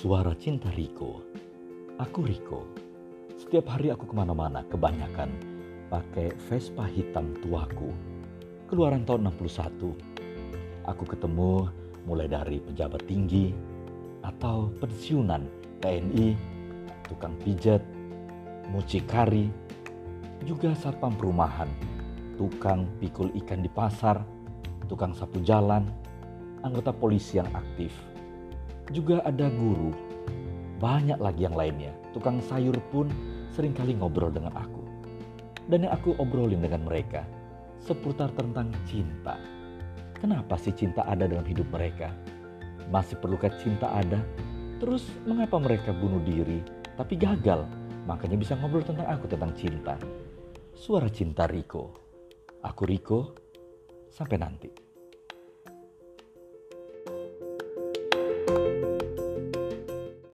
Suara Cinta Riko. Aku Riko. Setiap hari aku ke mana-mana kebanyakan pakai Vespa hitam tuaku. Keluaran tahun 61. Aku ketemu mulai dari pejabat tinggi atau pensiunan TNI, tukang pijat, mucikari, juga satpam perumahan, tukang pikul ikan di pasar, tukang sapu jalan, anggota polisi yang aktif, juga ada guru, banyak lagi yang lainnya. Tukang sayur pun sering kali ngobrol dengan aku. Dan yang aku obrolin dengan mereka seputar tentang cinta. Kenapa sih cinta ada dalam hidup mereka? Masih perlukah cinta ada? Terus mengapa mereka bunuh diri tapi gagal? Makanya bisa ngobrol tentang aku tentang cinta. Suara cinta Riko. Aku Riko. Sampai nanti.